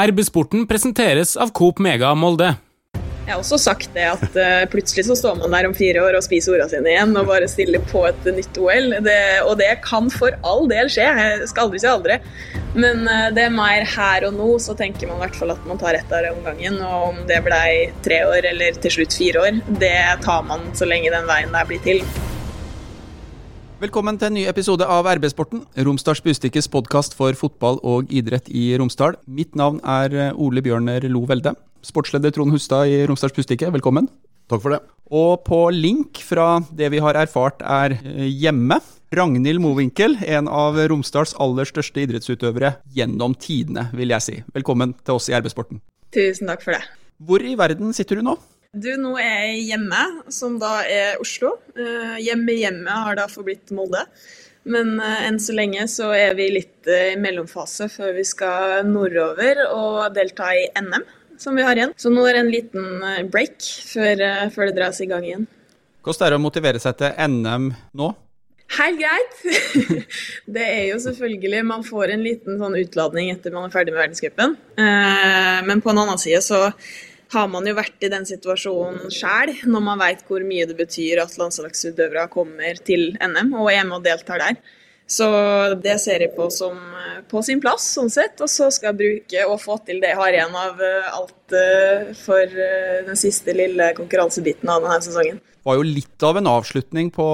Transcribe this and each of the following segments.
RB-sporten presenteres av Coop Mega Molde. Jeg har også sagt det at uh, plutselig så står man der om fire år og spiser ordene sine igjen og bare stiller på et nytt OL. Det, og det kan for all del skje, jeg skal aldri si aldri. Men uh, det er mer her og nå, så tenker man i hvert fall at man tar ett av om gangen. Og om det blei tre år eller til slutt fire år, det tar man så lenge den veien der blir til. Velkommen til en ny episode av RB-sporten, Romsdals Bustikkes podkast for fotball og idrett i Romsdal. Mitt navn er eh, Ole Bjørner Lo Velde. Sportsleder Trond Hustad i Romsdals Bustikke, velkommen. Takk for det. Og på link fra det vi har erfart er eh, hjemme, Ragnhild Mowinckel, en av Romsdals aller største idrettsutøvere gjennom tidene, vil jeg si. Velkommen til oss i RB-sporten. Tusen takk for det. Hvor i verden sitter du nå? Du, nå er jeg hjemme, som da er Oslo. Uh, hjemme hjemme har da forblitt Molde. Men uh, enn så lenge så er vi litt uh, i mellomfase før vi skal nordover og delta i NM, som vi har igjen. Så nå er det en liten break før, før det dras i gang igjen. Hvordan er det å motivere seg til NM nå? Helt greit. det er jo selvfølgelig Man får en liten sånn utladning etter man er ferdig med verdenscupen. Men på en annen side så har man jo vært i den situasjonen sjøl, når man veit hvor mye det betyr at landslagsutøvere kommer til NM og er med og deltar der. Så det ser jeg på som eh, på sin plass, sånn sett. Og så skal jeg bruke og få til det jeg har igjen av eh, alt eh, for den siste lille konkurransebiten av denne sesongen. Det var jo litt av en avslutning på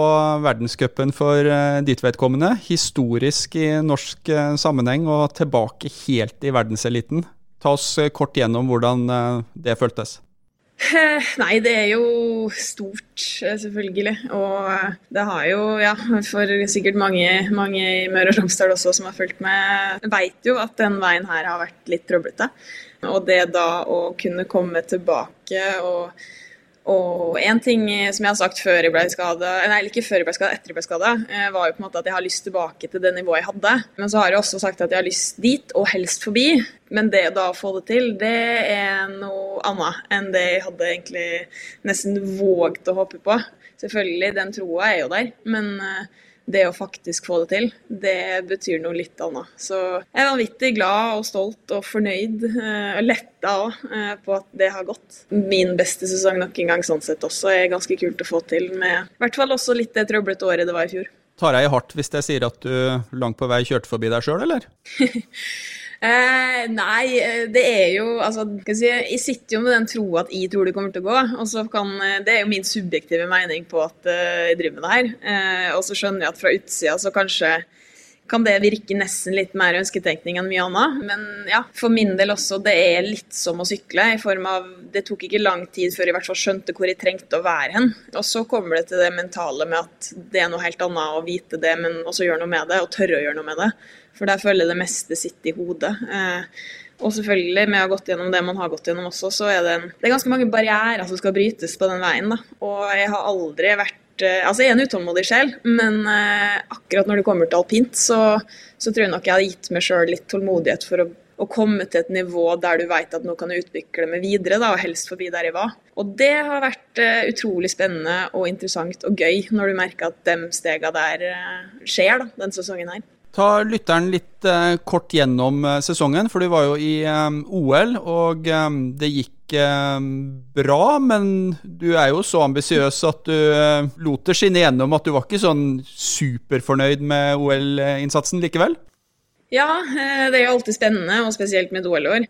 verdenscupen for ditt vedkommende. Historisk i norsk sammenheng og tilbake helt i verdenseliten. Ta oss eh, kort gjennom hvordan eh, det føltes. Nei, det er jo stort, eh, selvfølgelig. Og det har jo, ja, for sikkert mange, mange i Møre og Romsdal også som har fulgt med, veit jo at den veien her har vært litt trøblete. Og det da å kunne komme tilbake og og en ting som jeg har sagt før jeg ble skada, nei ikke før jeg ble skada, etter jeg ble skada, eh, var jo på en måte at jeg har lyst tilbake til det nivået jeg hadde. Men så har jeg også sagt at jeg har lyst dit, og helst forbi. Men det da å få det til, det er noe annet enn det jeg hadde egentlig nesten våget å håpe på. Selvfølgelig, den troa er jo der, men uh, det å faktisk få det til, det betyr noe litt annet. Så jeg er vanvittig glad og stolt og fornøyd, eh, og letta òg, eh, på at det har gått. Min beste sesong nok en gang sånn sett også er ganske kult å få til, med i hvert fall også litt det trøblete året det var i fjor. Tar jeg i hardt hvis jeg sier at du langt på vei kjørte forbi deg sjøl, eller? Eh, nei, eh, det er jo altså, si, Jeg sitter jo med den troa at jeg tror det kommer til å gå. og så kan, eh, Det er jo min subjektive mening på at uh, jeg driver med det her. Eh, og så skjønner jeg at fra utsida så kanskje kan det virke nesten litt mer ønsketenkning enn mye annet. Men ja, for min del også, det er litt som å sykle. i form av, Det tok ikke lang tid før jeg i hvert fall skjønte hvor jeg trengte å være hen. Og så kommer det til det mentale med at det er noe helt annet å vite det, men også gjøre noe med det, og tørre å gjøre noe med det. For der føler jeg det meste sitter i hodet. Eh, og selvfølgelig, med å ha gått gjennom det man har gått gjennom også, så er det, det er ganske mange barrierer som skal brytes på den veien. da. Og jeg har aldri vært Altså, jeg er en utålmodig sjel, men eh, akkurat når det kommer til alpint, så, så tror jeg nok jeg hadde gitt meg sjøl litt tålmodighet for å, å, komme til et nivå der du vet at nå kan jeg utvikle meg videre, da, og helst forbi der jeg var. Og det har vært uh, utrolig spennende og interessant og gøy når du merker at de stegene der skjer da, den sesongen her. Ta lytteren litt eh, kort gjennom eh, sesongen, for du var jo i eh, OL, og eh, det gikk eh, bra. Men du er jo så ambisiøs at du eh, lot det skinne gjennom at du var ikke sånn superfornøyd med OL-innsatsen likevel? Ja, det er jo alltid spennende, og spesielt med et OL-år.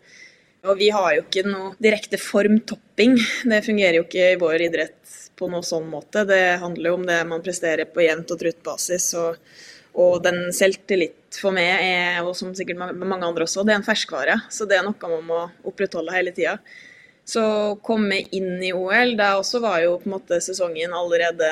Og vi har jo ikke noe direkte formtopping. Det fungerer jo ikke i vår idrett på noen sånn måte. Det handler jo om det man presterer på jevnt og trutt basis. og og den selvtillit for meg, er, og som sikkert mange andre også, det er en ferskvare. Så det er noe man må opprettholde hele tida. Så å komme inn i OL, da også var jo på en måte sesongen allerede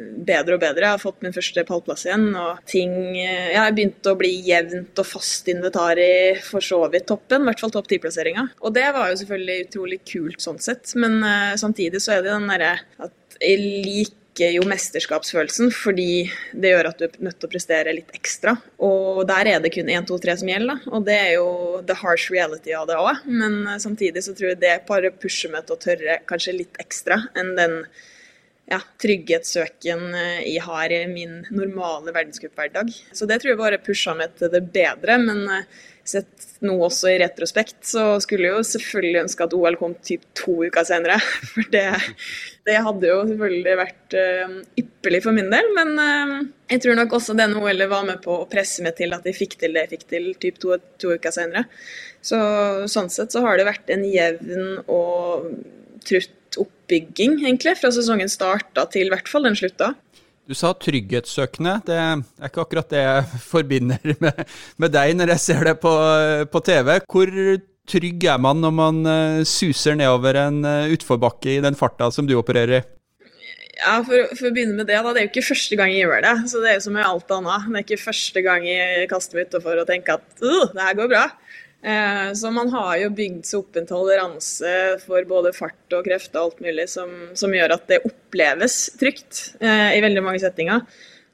bedre og bedre. Jeg har fått min første pallplass igjen, og ting Jeg har begynt å bli jevnt og fast invitar i for så vidt toppen, i hvert fall topp ti-plasseringa. Og det var jo selvfølgelig utrolig kult sånn sett, men uh, samtidig så er det den derre at jeg liker øker jo mesterskapsfølelsen, fordi det gjør at du er nødt til å prestere litt ekstra. Og der er det kun 1, 2, 3 som gjelder, da. og det er jo the harsh reality av det òg. Men eh, samtidig så tror jeg det bare pusher meg til å tørre kanskje litt ekstra enn den ja, trygghetssøken eh, jeg har i min normale verdenscupehverdag. Så det tror jeg bare pusha meg til det bedre. Men eh, sett nå også i retrospekt, så skulle jeg jo selvfølgelig ønske at OL kom typ to uker senere. For det, det hadde jo selvfølgelig vært uh, ypperlig for min del. Men jeg tror nok også denne OL-et var med på å presse meg til at jeg fikk til det jeg fikk til typ to, to uker senere. Så sånn sett så har det vært en jevn og trutt oppbygging, egentlig, fra sesongen starta til i hvert fall den slutta. Du sa trygghetssøkende. Det er ikke akkurat det jeg forbinder med, med deg når jeg ser det på, på, TV. Hvor trygg er man når man uh, suser nedover en uh, utforbakke i den farta som du opererer i? Ja, for, for, å begynne med Det da, det er jo ikke første gang jeg gjør det. så Det er jo som med alt annet. Det er ikke første gang jeg kaster meg utafor og tenker at uh, det her går bra. Eh, så man har jo bygd seg opp en toleranse for både fart og kreft og alt mulig som, som gjør at det oppleves trygt eh, i veldig mange settinger.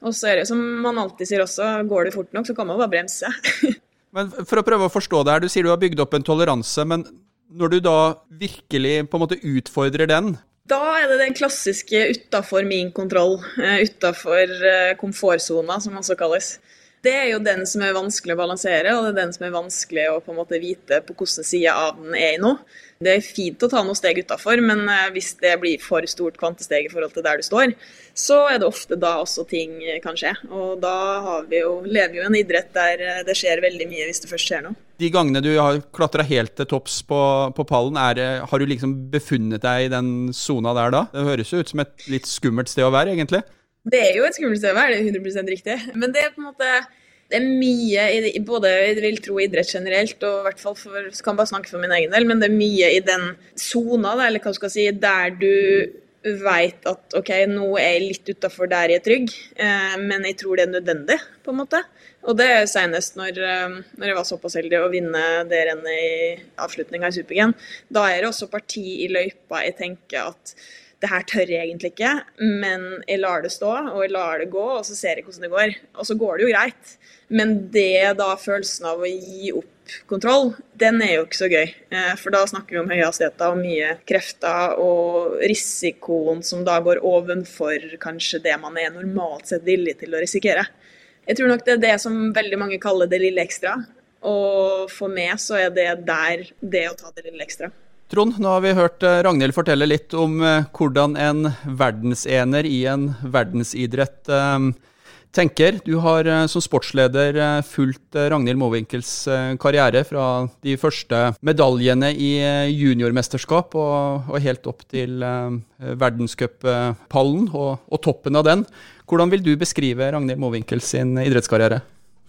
Og så er det som man alltid sier også, går det fort nok, så kan man bare bremse. men For å prøve å forstå det her, du sier du har bygd opp en toleranse, men når du da virkelig på en måte utfordrer den, da er det den klassiske utafor min kontroll, uh, utafor komfortsona, som også kalles det er jo den som er vanskelig å balansere, og det er den som er vanskelig å på en måte vite på hvilken side av den er i nå. Det er fint å ta noen steg utafor, men eh, hvis det blir for stort kvantesteg i forhold til der du står, så er det ofte da også ting kan skje. Og da vi jo, lever vi jo en idrett der eh, det skjer veldig mye hvis det først skjer noe. De gangene du har klatra helt til topps på, på pallen, er, har du liksom befunnet deg i den sona der da? Det høres jo ut som et litt skummelt sted å være, egentlig. Det er jo et skummelt å være, det er 100 riktig. Men det er på en måte det er mye i både jeg vil tro idrett generelt, og i hvert fall for, kan bare snakke for min egen del, men det er mye i den sona, eller hva skal jeg si, der du veit at OK, nå er jeg litt utafor der jeg er trygg, eh, men jeg tror det er nødvendig, på en måte. Og det er senest når, eh, når jeg var såpass heldig å vinne det rennet i avslutninga i Super-G. Da er det også parti i løypa jeg tenker at det her tør jeg egentlig ikke, men jeg lar det stå, og jeg lar det gå, og så ser jeg hvordan det går. Og så går det jo greit. Men det da følelsen av å gi opp kontroll, den er jo ikke så gøy. Eh, for da snakker vi om høye hastigheter og mye krefter, og risikoen som da går ovenfor kanskje det man er normalt sett villig til å risikere. Jeg tror nok det er det som veldig mange kaller det lille ekstra. Og for meg så er det der det å ta det lille ekstra. Trond, nå har vi hørt eh, Ragnhild fortelle litt om eh, hvordan en verdensener i en verdensidrett eh, tenker. Du har som sportsleder fulgt Ragnhild Mowinckel karriere fra de første medaljene i juniormesterskap og, og helt opp til verdenscuppallen og, og toppen av den. Hvordan vil du beskrive Ragnhild Mowinckel idrettskarriere?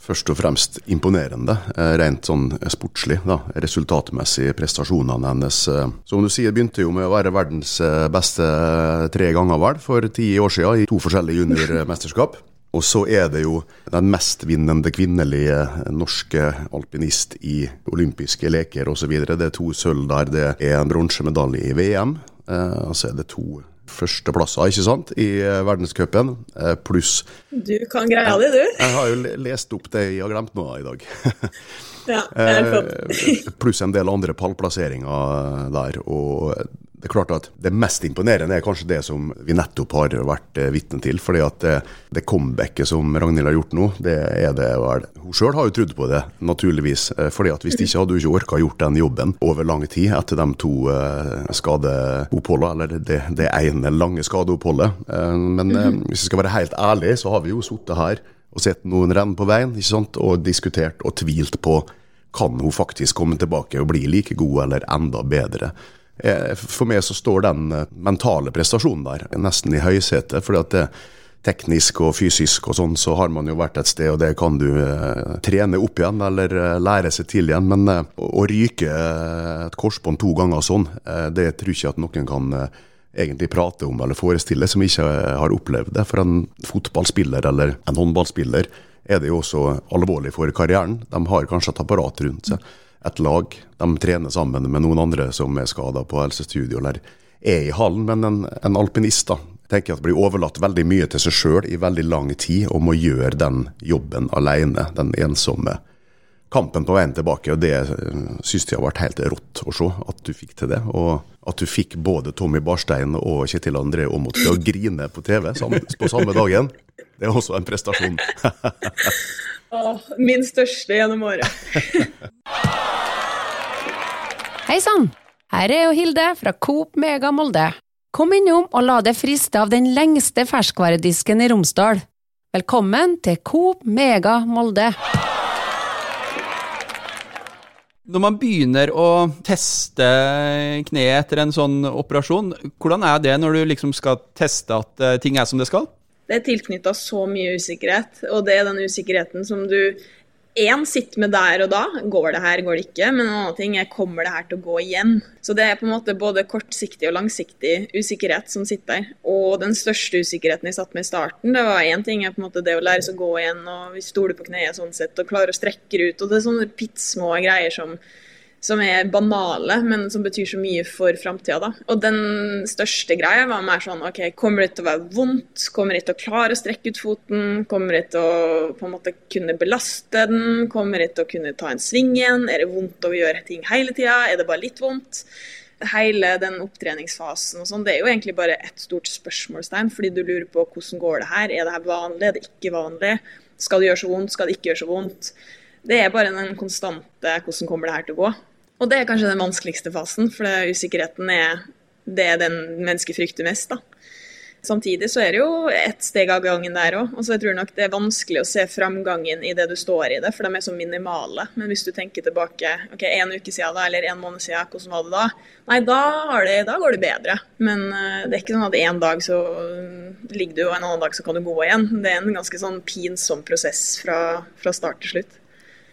Først og fremst imponerende, eh, rent sånn sportslig. da, Resultatmessig, prestasjonene hennes. Eh, som du sier, begynte jo med å være verdens eh, beste tre ganger, vel, for ti år siden, i to forskjellige juniormesterskap. Og så er det jo den mestvinnende kvinnelige norske alpinist i olympiske leker osv. Det er to sølv der, det er en bronsemedalje i VM, og så er det to førsteplasser ikke sant, i eh, verdenscupen, eh, pluss Du kan greia di, du. Jeg har jo lest opp det jeg har glemt nå i dag. ja, det er flott. Eh, pluss en del andre pallplasseringer der. og det er klart at det mest imponerende er kanskje det som vi nettopp har vært eh, vitne til. fordi at det, det comebacket som Ragnhild har gjort nå, det er det vel Hun sjøl har jo trodd på det, naturligvis. Eh, fordi at hvis ikke hadde hun ikke orka gjort den jobben over lang tid etter de to eh, skadeoppholdene, eller det, det ene lange skadeoppholdet. Eh, men eh, mhm. hvis jeg skal være helt ærlig, så har vi jo sittet her og sett noen renn på veien ikke sant? og diskutert og tvilt på kan hun faktisk komme tilbake og bli like god eller enda bedre. Eh, for meg så står den eh, mentale prestasjonen der nesten i høysetet. fordi at det teknisk og fysisk og sånn, så har man jo vært et sted, og det kan du eh, trene opp igjen eller eh, lære seg til igjen. Men eh, å ryke eh, et korsbånd to ganger sånn, det tror jeg ikke at noen kan egentlig prate om eller forestille, som ikke har opplevd det. For en fotballspiller eller en håndballspiller er det jo også alvorlig for karrieren. De har kanskje et apparat rundt seg et lag. De trener sammen med noen andre som er skada på helsestudio eller er i hallen. Men en, en alpinist da, tenker jeg at blir overlatt veldig mye til seg sjøl i veldig lang tid, og må gjøre den jobben alene. Den ensomme kampen på veien tilbake. og Det syns jeg har vært helt rått å se, at du fikk til det. Og at du fikk både Tommy Barstein og Kjetil André Aamodt til å grine på TV på samme dagen. Det er også en prestasjon. Min største gjennom året. Hei sann! Her er jo Hilde fra Coop Mega Molde. Kom innom og la deg friste av den lengste ferskvaredisken i Romsdal. Velkommen til Coop Mega Molde. Når man begynner å teste kneet etter en sånn operasjon, hvordan er det når du liksom skal teste at eh, ting er som det skal? Det er tilknytta så mye usikkerhet, og det er den usikkerheten som du én sitter med der og da. Går det her, går det ikke? Men en annen ting er kommer det her til å gå igjen? Så det er på en måte både kortsiktig og langsiktig usikkerhet som sitter der. Og den største usikkerheten jeg satt med i starten, det var én ting er på en måte det å lære seg å gå igjen og stole på kneet sånn sett og klare å strekke ut. Og det er sånne pittsmå greier som som er banale, men som betyr så mye for framtida. Og den største greia var mer sånn OK, kommer det til å være vondt? Kommer jeg til å klare å strekke ut foten? Kommer jeg til å på en måte kunne belaste den? Kommer jeg til å kunne ta en sving igjen? Er det vondt å gjøre ting hele tida? Er det bare litt vondt? Hele den opptreningsfasen og sånn, det er jo egentlig bare et stort spørsmålstegn, fordi du lurer på hvordan går det her? Er det her vanlig? Er det ikke vanlig? Skal det gjøre så vondt? Skal det ikke gjøre så vondt? Det er bare den konstante 'hvordan kommer det her til å gå'? Og det er kanskje den vanskeligste fasen, for usikkerheten er det den mennesket frykter mest. da. Samtidig så er det jo ett steg av gangen der òg. Og så jeg tror nok det er vanskelig å se framgangen i det du står i det, for de er så minimale. Men hvis du tenker tilbake ok, en uke siden da, eller en måned siden, hvordan var det da? Nei, da, det, da går det bedre. Men uh, det er ikke sånn at en dag så ligger du, og en annen dag så kan du gå igjen. Det er en ganske sånn pinsom prosess fra, fra start til slutt.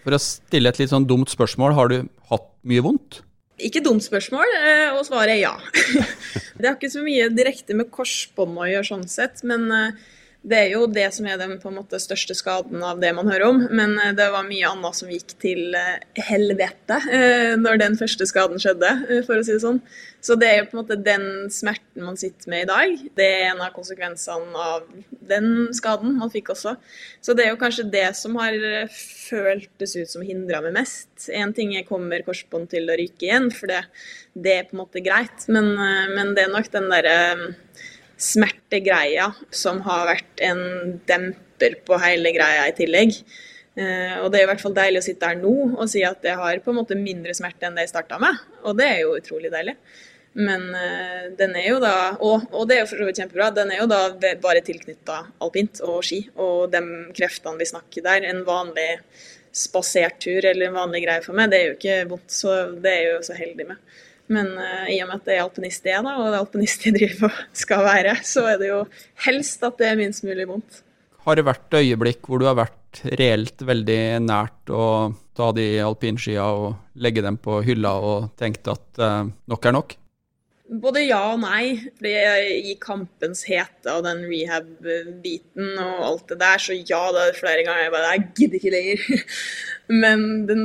For å stille et litt sånn dumt spørsmål, har du hatt mye vondt? Ikke dumt spørsmål, eh, og svaret er ja. det har ikke så mye direkte med korsbånd å gjøre sånn sett, men eh, det er jo det som er den måte største skaden av det man hører om. Men eh, det var mye annet som gikk til eh, helvete eh, når den første skaden skjedde, for å si det sånn. Så det er jo på en måte den smerten man sitter med i dag. Det er en av konsekvensene av den skaden man fikk også. Så det er jo kanskje det som har føltes ut som hindra meg mest. Én ting er kommer korsbånd til å ryke igjen, for det, det, er på en måte greit. Men, men det er nok den derre smertegreia som har vært en demper på hele greia i tillegg. Uh, og det er i hvert fall deilig å sitte her nå og si at jeg har på en måte mindre smerte enn det jeg starta med. Og det er jo utrolig deilig. Men uh, den er jo da, og, og, det er jo for så vidt kjempebra, den er jo da bare tilknytta alpint og ski og de kreftene vi snakker der. En vanlig spasertur eller en vanlig greie for meg, det er jo ikke vondt, så det er jeg jo så heldig med. Men uh, i og med at det er alpinist jeg er, da, og det er alpinist jeg driver og skal være, så er det jo helst at det er minst mulig vondt. Har det vært øyeblikk hvor du har vært reelt veldig nært å ta de alpinskia og legge dem på hylla og tenkt at uh, nok er nok? Både ja og nei. Fordi I kampens hete og den rehab-biten og alt det der, så ja, det er flere ganger jeg bare Jeg gidder ikke lenger. Men den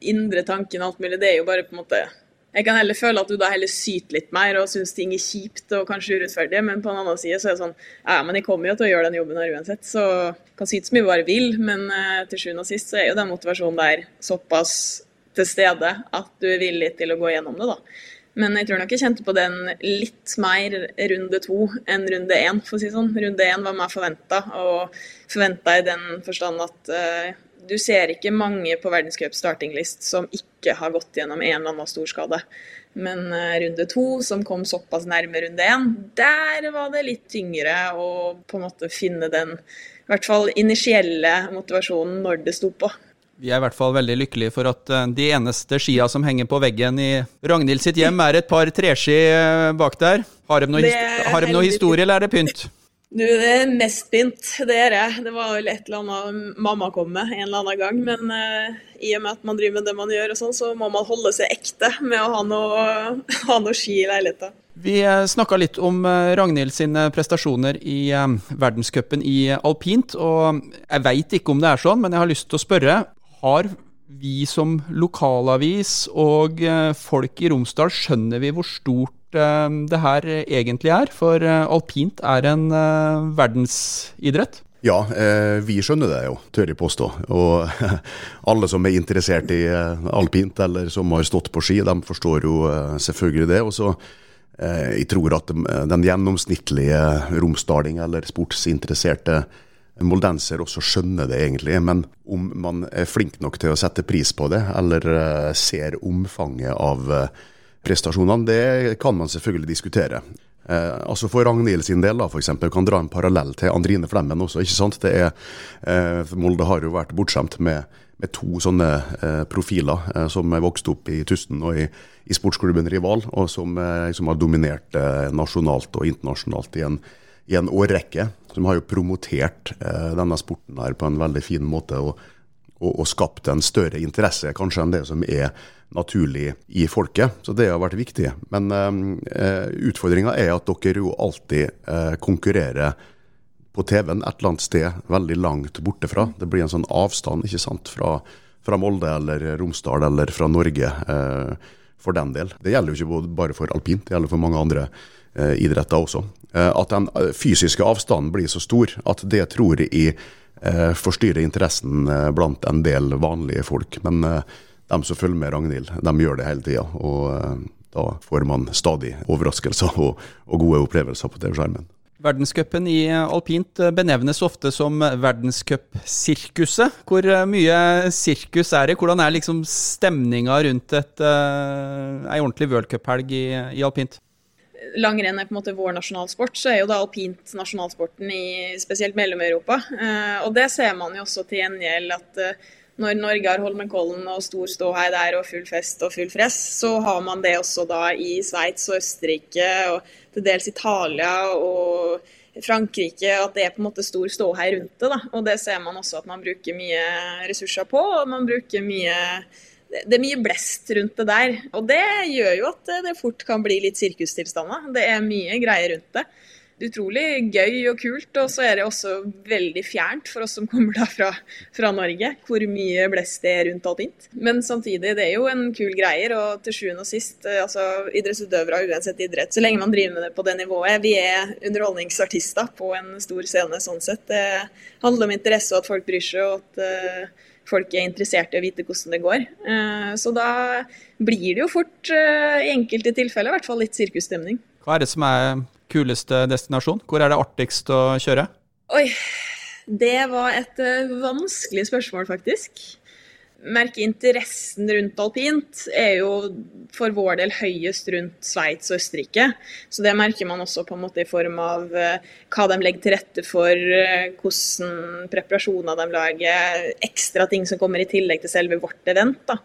indre tanken og alt mulig, det er jo bare på en måte jeg kan heller føle at du da heller syter litt mer og syns ting er kjipt og kanskje urettferdig, men på en annen side så er det sånn Ja, men jeg kommer jo til å gjøre den jobben her uansett, så jeg kan syte så mye bare vil, men uh, til sjuende og sist så er jo den motivasjonen der såpass til stede at du er villig til å gå gjennom det, da. Men jeg tror nok jeg kjente på den litt mer runde to enn runde én, for å si sånn. Runde én var mer forventa, og forventa i den forstand at uh, du ser ikke mange på verdenscup startinglist som ikke har gått gjennom en eller annen storskade. Men uh, runde to, som kom såpass nærme runde én, der var det litt tyngre å på en måte finne den i hvert fall initielle motivasjonen når det sto på. Vi er i hvert fall veldig lykkelige for at uh, de eneste skia som henger på veggen i Ragnhild sitt hjem, er et par treski uh, bak der. Har de noe, har de noe historie, eller er det pynt? Du, det er mest pynt, det er det. Det var vel et eller annet mamma kom med en eller annen gang. Men uh, i og med at man driver med det man gjør, og sånn, så må man holde seg ekte med å ha noe, ha noe ski i leiligheten. Vi eh, snakka litt om Ragnhild sine prestasjoner i verdenscupen i alpint. Og jeg veit ikke om det er sånn, men jeg har lyst til å spørre. Har vi som lokalavis og folk i Romsdal, skjønner vi hvor stort Eh, det her egentlig er. For eh, alpint er en eh, verdensidrett. Ja, vi skjønner det jo, tør jeg påstå. Og alle som er interessert i alpint, eller som har stått på ski, de forstår jo selvfølgelig det. Og så jeg tror at den gjennomsnittlige romsdaling eller sportsinteresserte en moldenser også skjønner det, egentlig. Men om man er flink nok til å sette pris på det, eller uh, ser omfanget av uh, prestasjonene, det kan man selvfølgelig diskutere. Eh, altså For Ragnhild sin del, da, for eksempel, kan dra en parallell til Andrine Flemmen også. ikke sant? Det er, Molde har jo vært bortskjemt med, med to sånne profiler som er vokst opp i Tusten og i, i sportsklubben Rival, og som, som har dominert nasjonalt og internasjonalt i en i en årrekke. Som har jo promotert eh, denne sporten her på en veldig fin måte. og, og, og skapt en større interesse kanskje enn det som er naturlig i folket. Så det har vært viktig. Men eh, utfordringa er at dere jo alltid eh, konkurrerer på TV-en et eller annet sted veldig langt borte fra. Det blir en sånn avstand ikke sant, fra, fra Molde eller Romsdal eller fra Norge, eh, for den del. Det gjelder jo ikke bare for alpint, det gjelder for mange andre eh, idretter også. Eh, at den eh, fysiske avstanden blir så stor at det tror jeg eh, forstyrrer interessen blant en del vanlige folk. Men de som følger med Ragnhild, de gjør det hele tida. Og da får man stadig overraskelser og, og gode opplevelser på TV-skjermen. Verdenscupen i alpint benevnes ofte som verdenscupsirkuset. Hvor mye sirkus er det? Hvordan er liksom stemninga rundt et, ei ordentlig worldcuphelg i, i alpint? Langrenn er på en måte vår nasjonalsport, så er jo da alpint nasjonalsporten i spesielt Mellom-Europa. Eh, og det ser man jo også til gjengjeld at eh, når Norge har Holmenkollen og stor ståhei der og full fest og full fress, så har man det også da i Sveits og Østerrike og til dels Italia og Frankrike, at det er på en måte stor ståhei rundt det. da. Og det ser man også at man bruker mye ressurser på, og man bruker mye det er mye blest rundt det der. Og det gjør jo at det fort kan bli litt sirkustilstander. Det er mye greier rundt det. Utrolig gøy og kult, og så er det også veldig fjernt for oss som kommer da fra, fra Norge, hvor mye blest det er rundt alpint. Men samtidig, det er jo en kul greier, og til sjuende og sist, eh, altså idrettsutøvere uansett idrett, så lenge man driver med det på det nivået. Vi er underholdningsartister på en stor scene sånn sett. Det handler om interesse og at folk bryr seg, og at uh, folk er interessert i å vite hvordan det går. Eh, så da blir det jo fort, eh, i enkelte tilfeller, i hvert fall litt sirkusstemning. Hva er det som er kuleste destinasjon? Hvor er det artigst å kjøre? Oi, det var et eh, vanskelig spørsmål, faktisk merke interessen rundt alpint er jo for vår del høyest rundt Sveits og Østerrike. Så det merker man også på en måte i form av uh, hva de legger til rette for, uh, hvordan preparasjoner de lager, ekstra ting som kommer i tillegg til selve vårt event. da.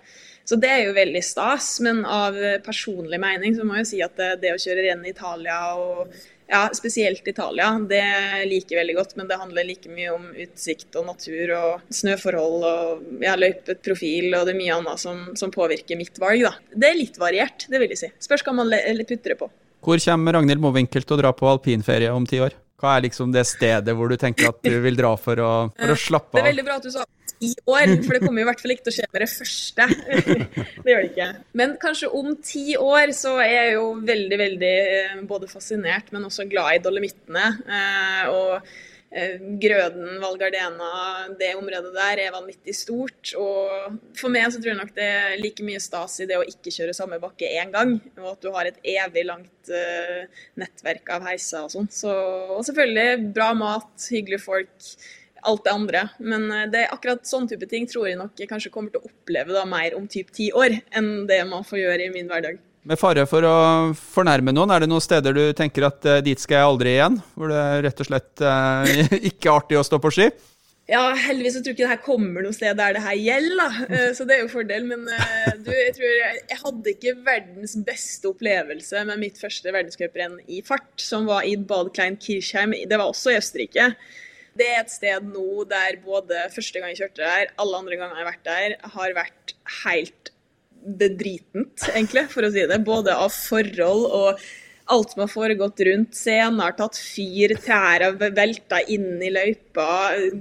Så det er jo veldig stas, men av personlig mening så må jeg si at det, det å kjøre renn i Italia og ja, spesielt Italia. Det liker jeg veldig godt, men det handler like mye om utsikt og natur og snøforhold og ja, løypeprofil og det er mye annet som, som, påvirker mitt valg. Da. Det er litt variert, det vil jeg si. Spørs hva man putter det på. Hvor kommer Ragnhild Mowinckel til å dra på alpinferie om ti år? Hva er liksom det stedet hvor du tenker at du vil dra for å, for å slappe av? Det er veldig bra at du sa ti år, for det kommer i hvert fall ikke til å skje med det første. det gjør det ikke. Men kanskje om ti år så er jeg jo veldig, veldig eh, både fascinert, men også glad i dolomittene. Eh, og Grøden, Val Gardena, det området der er vanvittig stort. Og for meg så tror jeg nok det er like mye stas i det å ikke kjøre samme bakke én gang, og at du har et evig langt nettverk av heiser og sånn. Så, og selvfølgelig bra mat, hyggelige folk alt det andre. Men eh, det er akkurat sånn type ting tror jeg nok jeg kanskje kommer til å oppleve da mer om typ ti år, enn det man får gjøre i min hverdag. Med fare for å fornærme noen, er det noen steder du tenker at uh, dit skal jeg aldri igjen? Hvor det rett og slett uh, ikke er artig å stå på ski? Ja, heldigvis så tror jeg ikke det her kommer noe sted der det her gjelder, da. så det er jo fordel. Men du, jeg tror jeg, jeg, hadde ikke verdens beste opplevelse med mitt første verdenscuprenn i fart, som var i Bad Klein Kirchheim. Det var også i Østerrike. Det er et sted nå der både første gang jeg kjørte der, alle andre ganger jeg har vært der, har vært helt bedritent, egentlig, for å si det. Både av forhold og alt som har foregått rundt. Scenen har tatt fyr, tæra velta inn i løypa,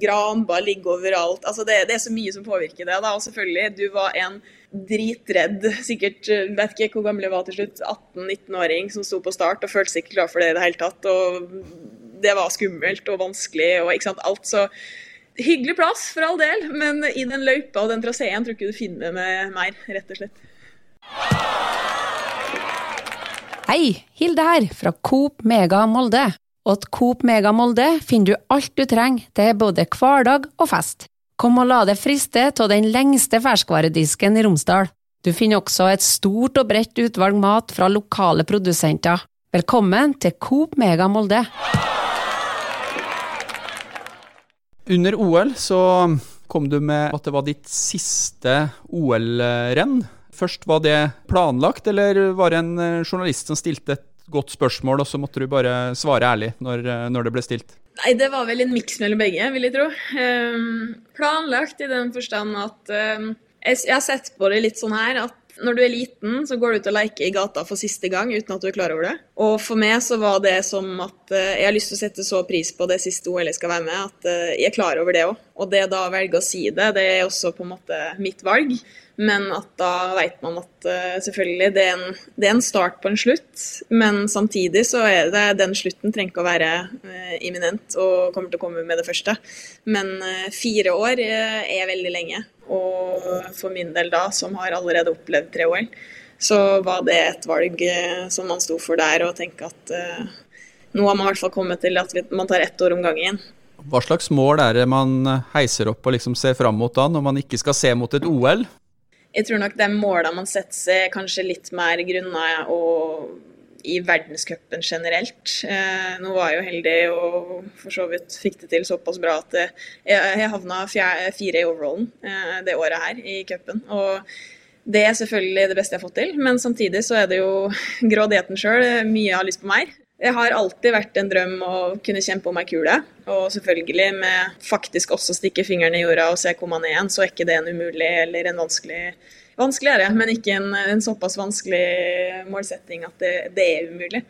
granbar ligger overalt. Altså det, det, er så mye som påvirker det. da, Og selvfølgelig, du var en dritredd, sikkert vet ikke hvor gammel jeg var til slutt, 18-19-åring som sto på start og følte seg ikke klar for det i det hele tatt. og det var skummelt og vanskelig og ikke sant, alt. Så hyggelig plass, for all del, men i den løypa og den traseen tror jeg ikke du finner med mer, rett og slett. Hei, Hilde her, fra Coop Mega Molde. Hos Coop Mega Molde finner du alt du trenger til både hverdag og fest. Kom og la deg friste av den lengste ferskvaredisken i Romsdal. Du finner også et stort og bredt utvalg mat fra lokale produsenter. Velkommen til Coop Mega Molde. Under OL så kom du med at det var ditt siste OL-renn. Først, Var det planlagt, eller var det en eh, journalist som stilte et godt spørsmål, og så måtte du bare svare ærlig når, eh, når det ble stilt? Nei, det var vel en miks mellom begge, vil jeg tro. Um, planlagt i den forstand at um, jeg, har sett på det litt sånn her at når du er liten, så går du ut og leker i gata for siste gang uten at du er klar over det. Og for meg så var det som at uh, jeg har lyst til å sette så pris på det siste OL jeg skal være med, at uh, jeg er klar over det òg. Og det da å velge å si det, det er også på en måte mitt valg. Men at da vet man at uh, selvfølgelig det er, en, det er, en, start på en slutt. Men samtidig så er det den slutten trenger ikke å være imminent og kommer til å komme med det første. Men fire år er veldig lenge. Og for min del da, som har allerede opplevd tre år, så var det et valg som man sto for der, og tenke at nå har man i hvert fall kommet til at man tar ett år om gangen. Hva slags mål er det man heiser opp og liksom ser fram mot da, når man ikke skal se mot et OL? Jeg tror nok de målene man setter seg, kanskje litt mer grunna i verdenscupen generelt. Eh, nå var jeg jo heldig og for så vidt fikk det til såpass bra at jeg, jeg havna fire i overallen eh, det året her i cupen. Og det er selvfølgelig det beste jeg har fått til, men samtidig så er det jo grådigheten sjøl. Mye har lyst på mer. Det har alltid vært en drøm å kunne kjempe om ei kule. Og selvfølgelig med faktisk også stikke fingeren i jorda og se hvor man er igjen, så er ikke det en umulig eller en vanskelig Vanskeligere, men ikke en, en såpass vanskelig målsetting at det, det, er umulig.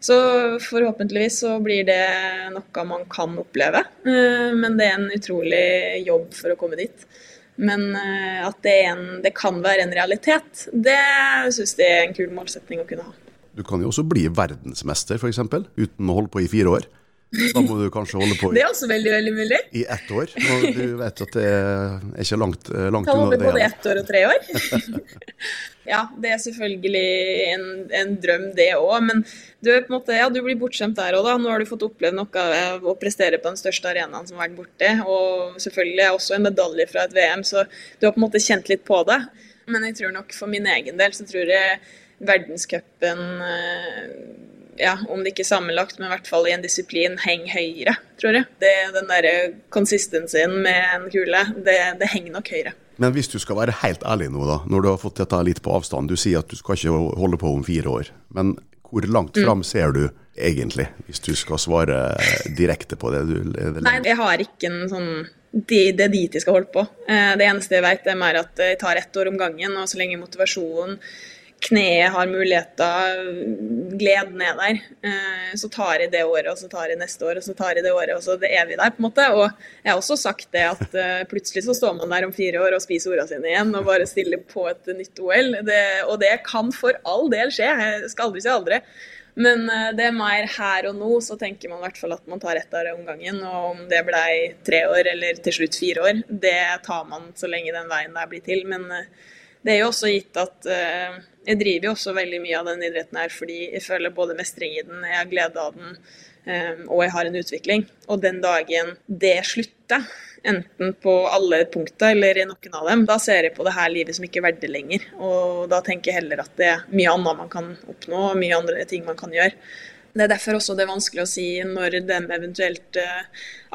Så forhåpentligvis så blir det noe man kan oppleve, eh, men det er en utrolig jobb for å komme dit. Men eh, at det, en, det kan være en realitet, det syns jeg er en kul målsetning å kunne ha. Du kan jo også bli verdensmester, f.eks., uten å holde på i fire år. Da må du kanskje holde på i, Det er også veldig veldig mulig. i ett år. Og du vet at det er ikke langt, eh, langt unna det. Både ett år og tre år. ja, det er selvfølgelig en, en drøm, det òg. Men du, måte, ja, du, blir bortskjemt der òg, da. Nå har du fått opplevd noe av å prestere på den største arenaen som har vært borte. Og selvfølgelig også en medalje fra et VM, så du har på en måte kjent litt på det. Men jeg tror nok for min egen del så tror jeg verdenscupen eh, ja, om det ikke sammenlagt, men i hvert fall i en disiplin, henger høyere, tror jeg. Det, den derre consistencyen med en kule, det, det, henger nok høyere. Men hvis du skal være helt ærlig nå, da, når du har fått dette litt på avstand. Du sier at du skal ikke holde på om fire år. Men hvor langt mm. ser du egentlig, hvis du skal svare direkte på det? Du, Nei, jeg har ikke en sånn det, det er dit de skal holde på. Eh, det eneste jeg vet, er mer at jeg tar ett år om gangen. Og så lenge motivasjonen kneet har muligheter, gleden er der, eh, så tar jeg det året, og så tar jeg neste år, og så tar jeg det året, og så er vi der, på en måte. Og jeg har også sagt det at eh, plutselig så står man der om fire år og spiser ordene sine igjen og bare stiller på et nytt OL. Det, og det kan for all del skje, jeg skal aldri si aldri. Men eh, det er mer her og nå, så tenker man i hvert fall at man tar ett år om gangen. Og om det blei tre år eller til slutt fire år, det tar man så lenge den veien der blir til. Men det er jo også gitt at jeg driver jo også veldig mye av den idretten her fordi jeg føler både mestring i den, jeg har glede av den, um, og jeg har en utvikling. Og den dagen det slutter, enten på alle punkter eller i noen av dem, da ser jeg på det her livet som ikke er det lenger. Og da tenker jeg heller at det er mye annet man kan oppnå, og mye andre ting man kan gjøre. Det er derfor også det er vanskelig å si når de eventuelt uh,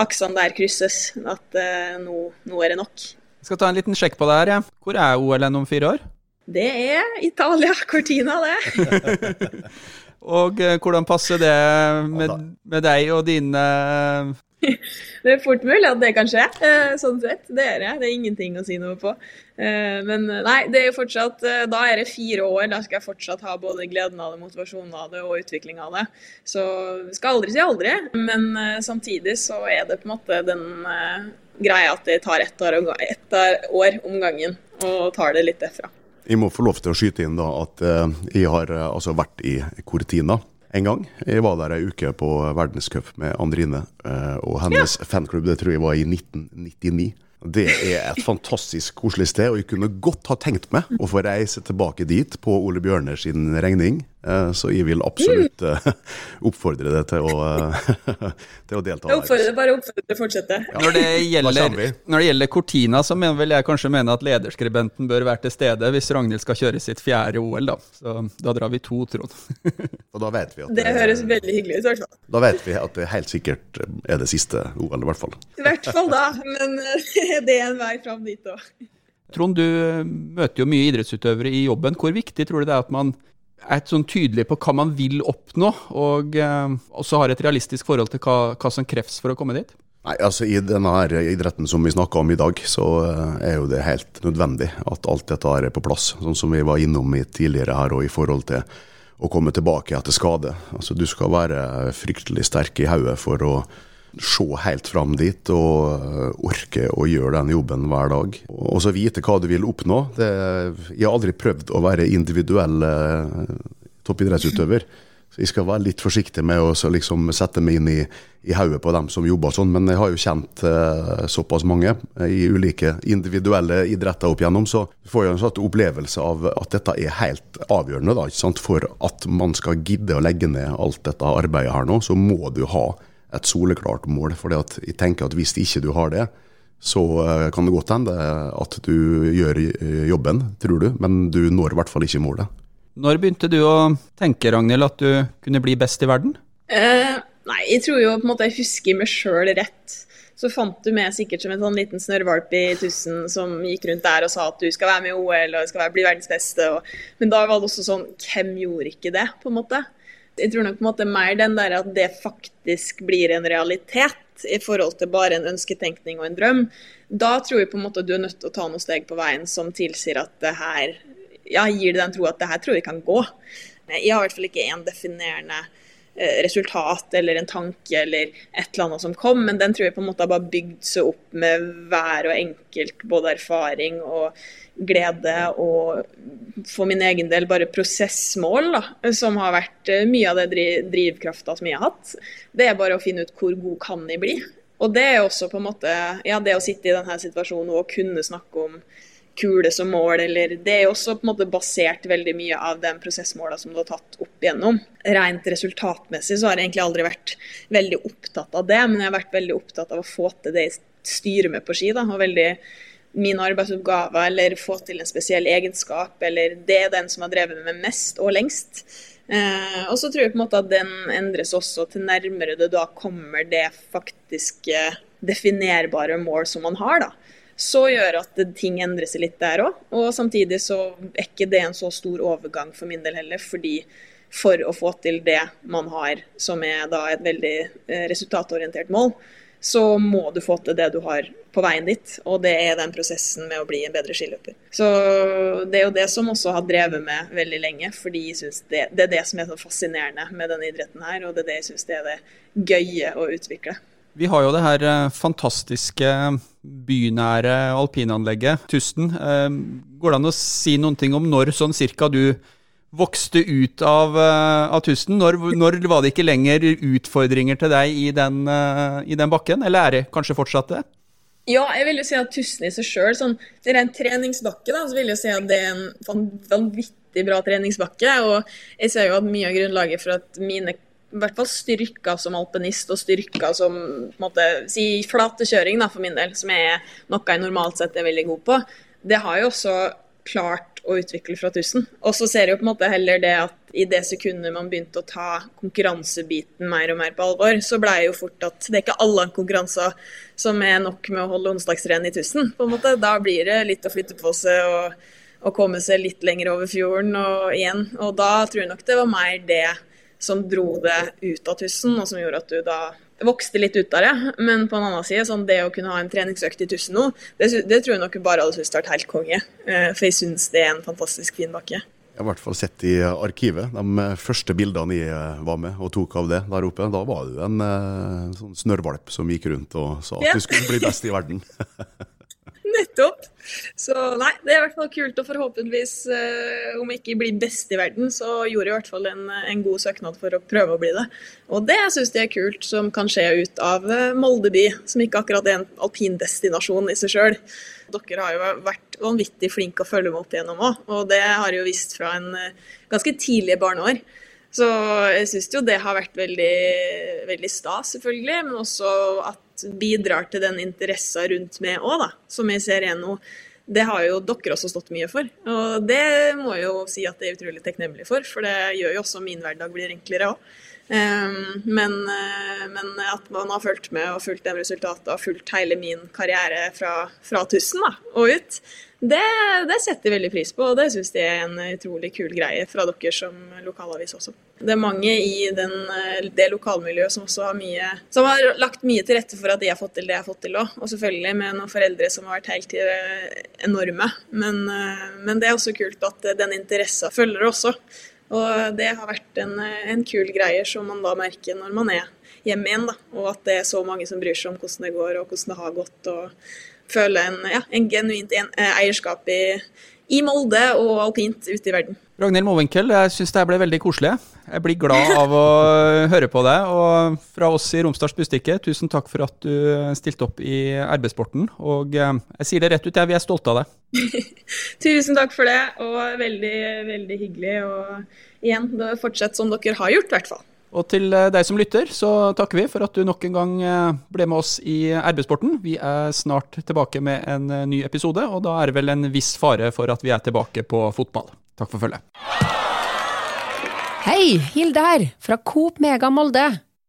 aksene der krysses, at uh, nå, nå er det nok. Jeg skal ta en liten sjekk på det her. Ja. Hvor er OL om fire år? Det er Italia, Cortina, det. og eh, hvordan passer det med, med, deg og dine Det er fort mulig at det kan skje, eh, sånn sett. Det er det. Det er ingenting å si noe på. Eh, men nei, det er jo fortsatt Da er det fire år. Da skal jeg fortsatt ha både gleden av det, motivasjonen av det og utviklinga av det. Så skal aldri si aldri. Men samtidig så er det på en måte den greia at det tar ett år, ett år om gangen, og tar det litt derfra. Jeg må få lov til å skyte inn da at uh, jeg har uh, altså vært i Cortina en gang. Jeg var der ei uke på verdenscup med Andrine uh, og hennes ja. fanklubb. Det tror jeg var i 1999. Det er et fantastisk koselig sted, og jeg kunne godt ha tenkt meg å få reise tilbake dit på Ole Bjørner sin regning. Eh, Så jeg vil absolutt eh, oppfordre deg til å, eh, til å delta Jeg oppfordrer, bare oppfordre til å fortsette. Når det, gjelder, når det gjelder Cortina, så mener vel jeg kanskje mene at lederskribenten bør være til stede hvis Ragnhild skal kjøre sitt fjerde OL, da. Så da drar vi to, Trond. Og da vet vi at Det høres veldig hyggelig ut, i hvert fall. Da vet vi at det helt sikkert er det siste OL, i hvert fall. I hvert fall da, men eh, det er en vei fram dit òg. Trond, du eh, møter jo mye idrettsutøvere i jobben. Hvor viktig tror du det er at man er sånn tydelig på hva man vil oppnå, og eh, også har et realistisk forhold til hva, hva som kreves for å komme dit? Nei, altså I denne idretten som vi snakker om i dag, så eh, er jo det helt nødvendig at alt dette er på plass. Sånn som vi var innom i tidligere her, og i forhold til å komme tilbake etter skade. Altså Du skal være fryktelig sterk i hodet for å se helt fram dit og eh, orke å gjøre den jobben hver dag. Og så vite hva du vil oppnå. Det, jeg har aldri prøvd å være individuell eh, toppidrettsutøver. Så jeg skal være litt forsiktig med å liksom sette meg inn i, i hodet på dem som jobber sånn, men jeg har jo kjent eh, såpass mange i ulike individuelle idretter opp igjennom, så får jeg en sånn opplevelse av at dette er helt avgjørende. da? For at man skal gidde å legge ned alt dette arbeidet her nå, så må du ha et soleklart mål. For jeg tenker at hvis ikke du har det, så eh, kan det godt hende at du gjør eh, jobben, tror du, men du når i hvert fall ikke målet. Når begynte du å tenke, Ragnhild, at du kunne bli best i verden? Eh, nei, jeg tror jo på en måte jeg husker meg sjøl rett. Så fant du meg sikkert som en sånn liten snørrvalp i tusen som gikk rundt der og sa at du skal være med i OL og skal være, bli verdens beste. Og, men da var det også sånn Hvem gjorde ikke det, på en måte? Jeg tror nok på en måte mer den der at det faktisk blir en realitet i forhold til bare en ønsketenkning og en drøm. Da tror jeg på en måte du er nødt til å ta noen steg på veien som tilsier at det her ja, gir det den tro at det her tror jeg kan gå. Jeg har i hvert fall ikke en definerende resultat eller en tanke eller et eller annet som kom, men den tror jeg på en måte har bare bygd seg opp med hver og enkelt både erfaring og glede og for min egen del bare prosessmål, da, som har vært eh, mye av det dri drivkrafta som jeg har hatt. Det er bare å finne ut hvor god kan jeg bli. Og det er også på en måte, ja, det å sitte i denne situasjonen og kunne snakke om kule som mål, eller Det er jo også på en måte basert veldig mye av den prosessmåla som du har tatt opp igjennom. Rent resultatmessig så har jeg egentlig aldri vært veldig opptatt av det, men jeg har vært veldig opptatt av å få til det jeg styrer med på ski. da, og veldig mine arbeidsoppgaver, eller få til en spesiell egenskap, eller det er den som har drevet med mest og lengst. Eh, og så tror jeg på en måte at den endres også til nærmere det da kommer det faktiske definerbare mål som man har, da. Så gjør at ting endrer seg litt der òg. Og samtidig så er ikke det en så stor overgang for min del heller, fordi for å få til det man har, som er da et veldig eh, resultatorientert mål, så må du få til det du har på veien dit. Og det er den prosessen med å bli en bedre skiløper. Så det er jo det som også har drevet med veldig lenge, fordi jeg synes det, det er det som er så fascinerende med denne idretten her, og det er det jeg syns er det gøye å utvikle. Vi har jo det her eh, fantastiske bynære alpinanlegget, Tusten. Eh, Går det an å si noen ting om når sånn cirka du vokste ut av, eh, av Tusten? Når, når var det ikke lenger utfordringer til deg i den, i den bakken, eller er det kanskje fortsatt det? Ja, jeg vil jo si at Tusten i seg sjøl, sånn rent treningsbakke, da, så vil jeg si at det er en vanvittig bra treningsbakke. Og jeg ser jo at mye av grunnlaget for at mine i hvert fall styrka som alpinist og styrka som på en måte, si flatekjøring da, for min del, som er noe jeg normalt sett er veldig god på, det har jeg også klart å utvikle fra 1000. Og så ser jeg jo på en måte heller det at i det sekundet man begynte å ta konkurransebiten mer og mer på alvor, så ble det jo fort at det er ikke alle konkurranser som er nok med å holde onsdagsrenn i 1000. på en måte. Da blir det litt å flytte på seg og, og komme seg litt lenger over fjorden og igjen. Og da tror jeg nok det var mer det som dro det ut av tussen, og som gjorde at du da vokste litt ut av det. Men på en annen side, sånn det å kunne ha en treningsøkt i tusen nå, det, det tror jeg nok bare hadde syntes vært helt konge. Eh, For jeg syns det er en fantastisk fin bakke. Jeg har i hvert fall sett i arkivet de første bildene jeg eh, var med og tok av det der oppe. Da var du en eh, sånn snørrvalp som gikk rundt og sa at du skulle bli best i verden. Nettopp. Så nei, det er i hvert fall kult, og forhåpentligvis, eh, om ikke blir best i verden, så gjorde jeg i hvert fall en, en god søknad for å prøve å bli det. Og det syns jeg er kult, som kan skje ut av eh, Molde by, som ikke akkurat er en alpindestinasjon i seg sjøl. Dere har jo vært vanvittig flinke å følge meg opp igjennom òg, og det har jeg jo visst fra en eh, ganske tidlige barneår. Så jeg syns jo det har vært veldig, veldig stas, selvfølgelig, men også at bidrar til den interessen rundt meg òg, da. Som jeg ser er noe det har jo dere også stått mye for. Og det må jeg jo si at jeg er utrolig takknemlig for, for det gjør jo også min hverdag blir enklere òg. Ehm, men, eh, men, at man har fulgt med og fulgt de resultatene og fulgt hele min karriere fra, fra tusen da, og ut, det, det, setter jeg veldig pris på, og det syns jeg er en utrolig kul greie fra dere som lokalavis også. Det er mange i den, det lokalmiljøet som også har mye Som har lagt mye til rette for at de har fått til det jeg har fått til òg. Og selvfølgelig med noen foreldre som har vært helt enorme. Men, men det er også kult at den interessa følger også. Og det har vært en, en, kul greie som man da merker når man er hjemme igjen. Da. Og at det er så mange som bryr seg om hvordan det går og hvordan det har gått. og føle en, ja, en genuint en, eierskap i, i, Molde og alpint ute i verden. Ragnhild Mowinckel, jeg syns det ble veldig koselig. Jeg blir glad av å høre på deg. Og fra oss i Romsdals Bustikke, tusen takk for at du stilte opp i arbeidssporten. Og eh, jeg sier det rett ut, jeg, vi er stolte av deg. tusen takk for det, og veldig, veldig hyggelig. Og igjen, fortsett som dere har gjort, i hvert fall. Og til eh, deg som lytter, så takker vi for at du nok en gang eh, ble med oss i arbeidssporten. Vi er snart tilbake med en eh, ny episode, og da er det vel en viss fare for at vi er tilbake på fotball. Takk for følget. Hei, Hilde her, fra Coop Mega Molde.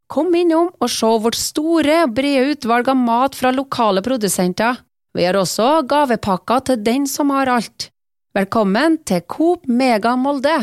Kom innom og se vårt store, brede utvalg av mat fra lokale produsenter. Vi har også gavepakker til den som har alt. Velkommen til Coop Mega Molde.